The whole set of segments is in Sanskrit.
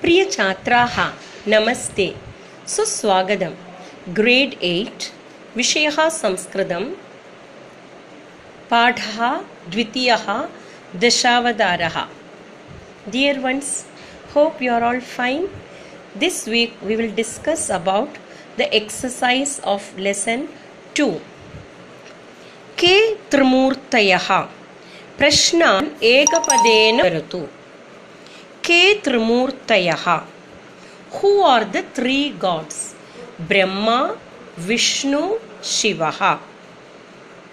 प्रियछात्राः, नमस्ते। सुस्वागतं ग्रेड् एय्ट्, विषयः संस्कृतं पाठः द्वितीयः, दशावतारः। Dear ones hope you are all fine this week we will discuss about the exercise of lesson two के त्रिमूर्तयः प्रश्नान् एकपदेन करोतु के त्रिमूर्तयः who are the three gods Brahma, Vishnu, शिवः।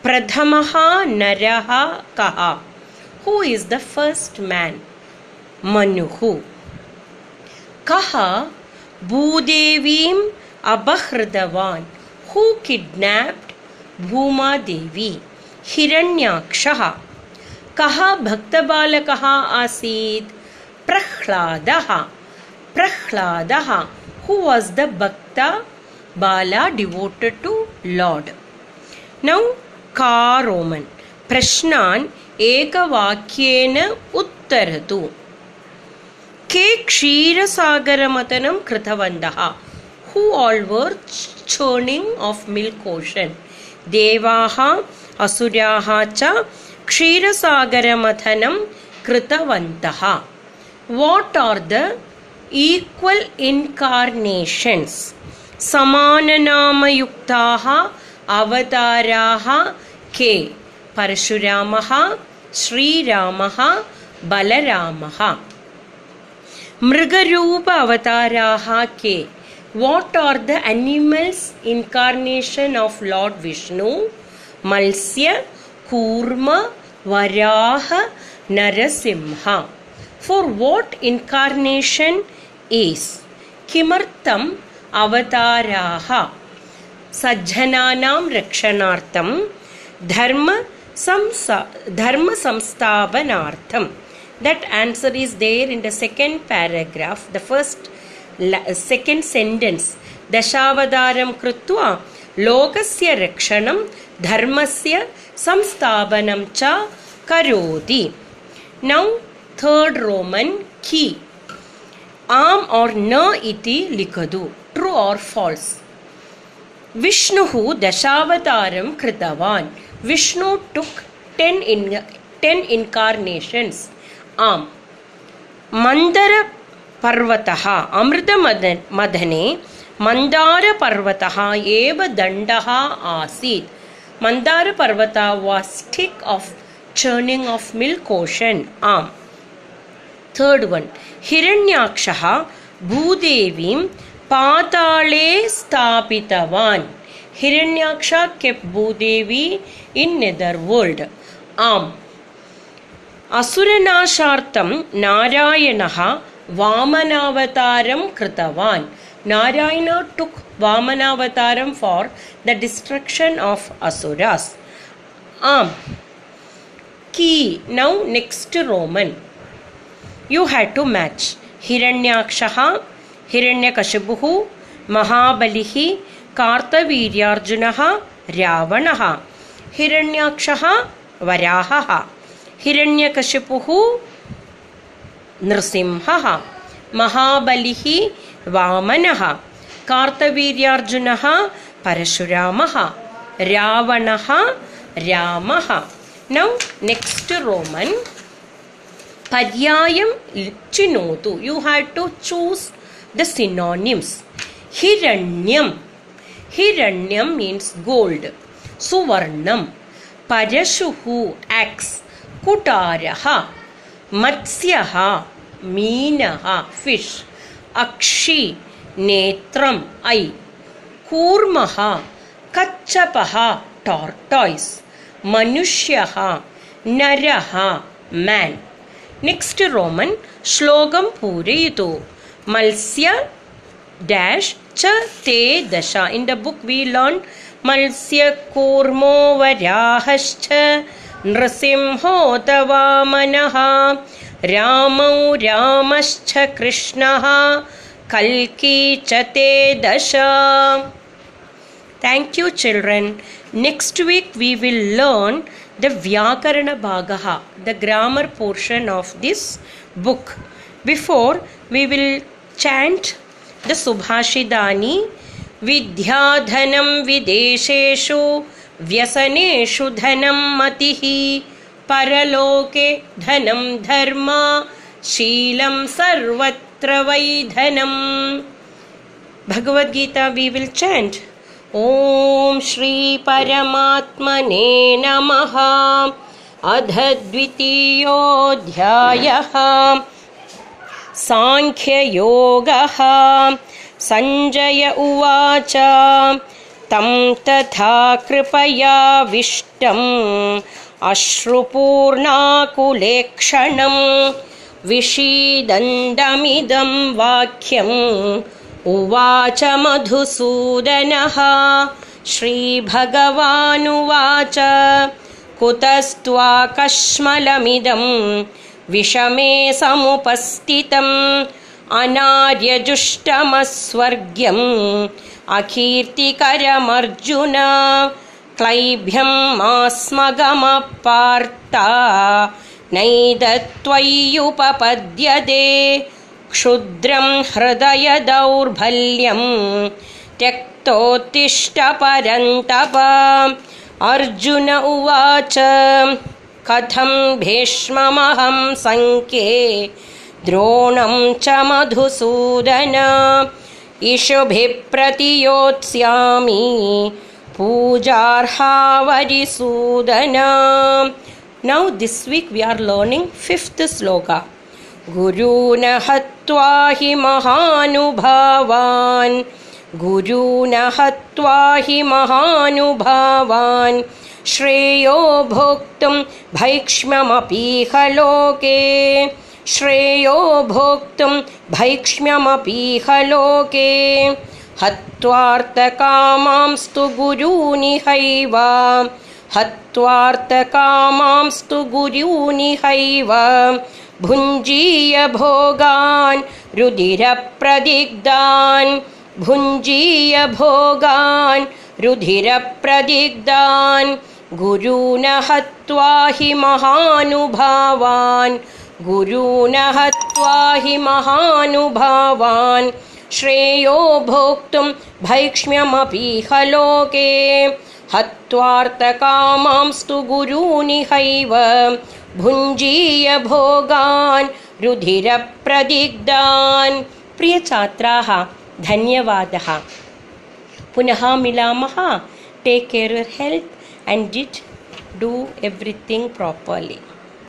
प्रथमः नरः कः? हू द फस्ट् मेन् मनुः। कः? भूदेवीम् अपहृतवान् हू किड्नाप्ड् भूमादेवी। हिरण्याक्षः। कः भक्तबालकः आसीत्? प्रह्लादः प्रह्लादः हू वास् द भक्त बाला डिवोटेड् टु लार्ड् नौ का रोमन् प्रश्नान् एकवाक्येन उत्तरतु के क्षीरसागरमतनं कृतवन्तः who all were churning of milk ocean देवाः असुराः च क्षीरसागरमथनं कृतवन्तः What are the equal incarnations? Samananamayuktaha avataraha ke Parashuramaha Sriramaha Balaramaha Mrigarupa avataraha ke What are the animals incarnation of Lord Vishnu? Malsya, Kurma, Varaha, Narasimha for what incarnation is? Kimartam avataraha sajjananam rakshanartham. Dharma samsa dharma samsthavanartham that answer is there in the second paragraph the first second sentence. Dashavadaram krutva lokasya rakshanam dharmasya samsthavanam cha karoti. Now third Roman की आम और न इति लिख दो ट्रू और फॉल्स विष्णुः दशावतारम कृतवान Vishnu took ten in took ten in ten incarnations आम् मदने मंदार पर्वत एव दंड आसी Mandara parvat was stick of churning of milk ocean Aam third one हिरण्याक्षः भूदेवीं Patale स्थापितवान् Hiranyaksha kept Bhudevi in nether world um असुरनाशार्थं नारायणः वामनावतारं कृतवान् नारायण टुक् वामनावतारं for the destruction of asuras um Ki now next Roman you had to match. Hiranyakshaha, Hiranyakashibuhu, Mahabalihi, Kartaviryaarjunaha, Ravanaha, Hiranyakshaha, Varahaha, Hiranyakashipuhu, Nrsimhaha, Mahabalihi, Vamanaha, Kartaviryaarjunaha, Parashuramaha, Ravanaha, Ramaha. Now, next to Roman. Paryayam chinotu. You had to choose the synonyms. Hiranyam. Hiranyam means gold. Suvarnam. Parashuhu. Axe. Kutaraha. Matsyaha. Meenaha. Fish. Akshi. Netram. Eye. Kurmaha. Kachapaha. Tortoise. Manushyaha. Naraha. Man. Next Roman श्लोकं पूरयतु मत्स्य डेश् च ते दश in the book we learn Matsya कूर्मो वराहश्च नृसिंहोत वामनः रामौ रामश्च कृष्णः कल्की च ते दश Thank you, children. Next week we will learn Vyakarana Bhagaha, the grammar portion of this book. Before we will chant the subhashidani विद्याधनं विदेशेषु व्यसनेषु धनं मतिः परलोके धनं धर्म शीलं सर्वत्र वै धनम् भगवद्गीता वि विल् चेण्ट् ॐ श्रीपरमात्मने नमः। अध द्वितीयोऽध्यायः। साङ्ख्ययोगः। सञ्जय उवाच। तं तथा कृपयाविष्टम् अश्रुपूर्णाकुलेक्षणं विषीदण्डमिदं वाक्यम् उवाच मधुसूदनः। श्रीभगवानुवाच। कुतस्त्वाकश्मलमिदं विषमे समुपस्थितम्। अनार्यजुष्टमस्वर्ग्यम् अकीर्तिकरमर्जुन। क्लैभ्यं मास्मगमपार्ता नैदत्त्वय्युपपद्यते क्षुद्रं हृदयदौर्बल्यं त्यक्तोत्तिष्ठपरन्तप। अर्जुन उवाच कथं भीष्ममहं सङ्ख्ये द्रोणं च मधुसूदन इषुभिप्रतियोत्स्यामि पूजार्हावरिसूदन। Now this week we are learning fifth shloka गुरून् हत्वा हि महानुभावान्। गुरून् हत्वा हि महानुभावान्। श्रेयो भोक्तुं भैक्ष्म्यमपीह लोके। श्रेयो भोक्तुं भैक्ष्म्यमपीह लोके। हत्वार्थकामांस्तु गुरूनिहैव। हत्वार्थकामांस्तु गुरूनिहैव भुञ्जीय भोगान् रुधिरप्रदिग्धान्। भुञ्जीय भोगान् रुधिरप्रदिग्धान्। गुरून् हत्वा हि महानुभावान्। गुरून् हत्वा हि महानुभावान्। श्रेयो भोक्तुं भैक्ष्म्यमपीह लोके हत्वार्थकामांस्तु गुरूनिहैव भुञ्जीय भोगान् रुधिरप्रदिग्धान् प्रियछात्राः धन्यवादः। पुनः मिलामः। Take care your health and diet do everything properly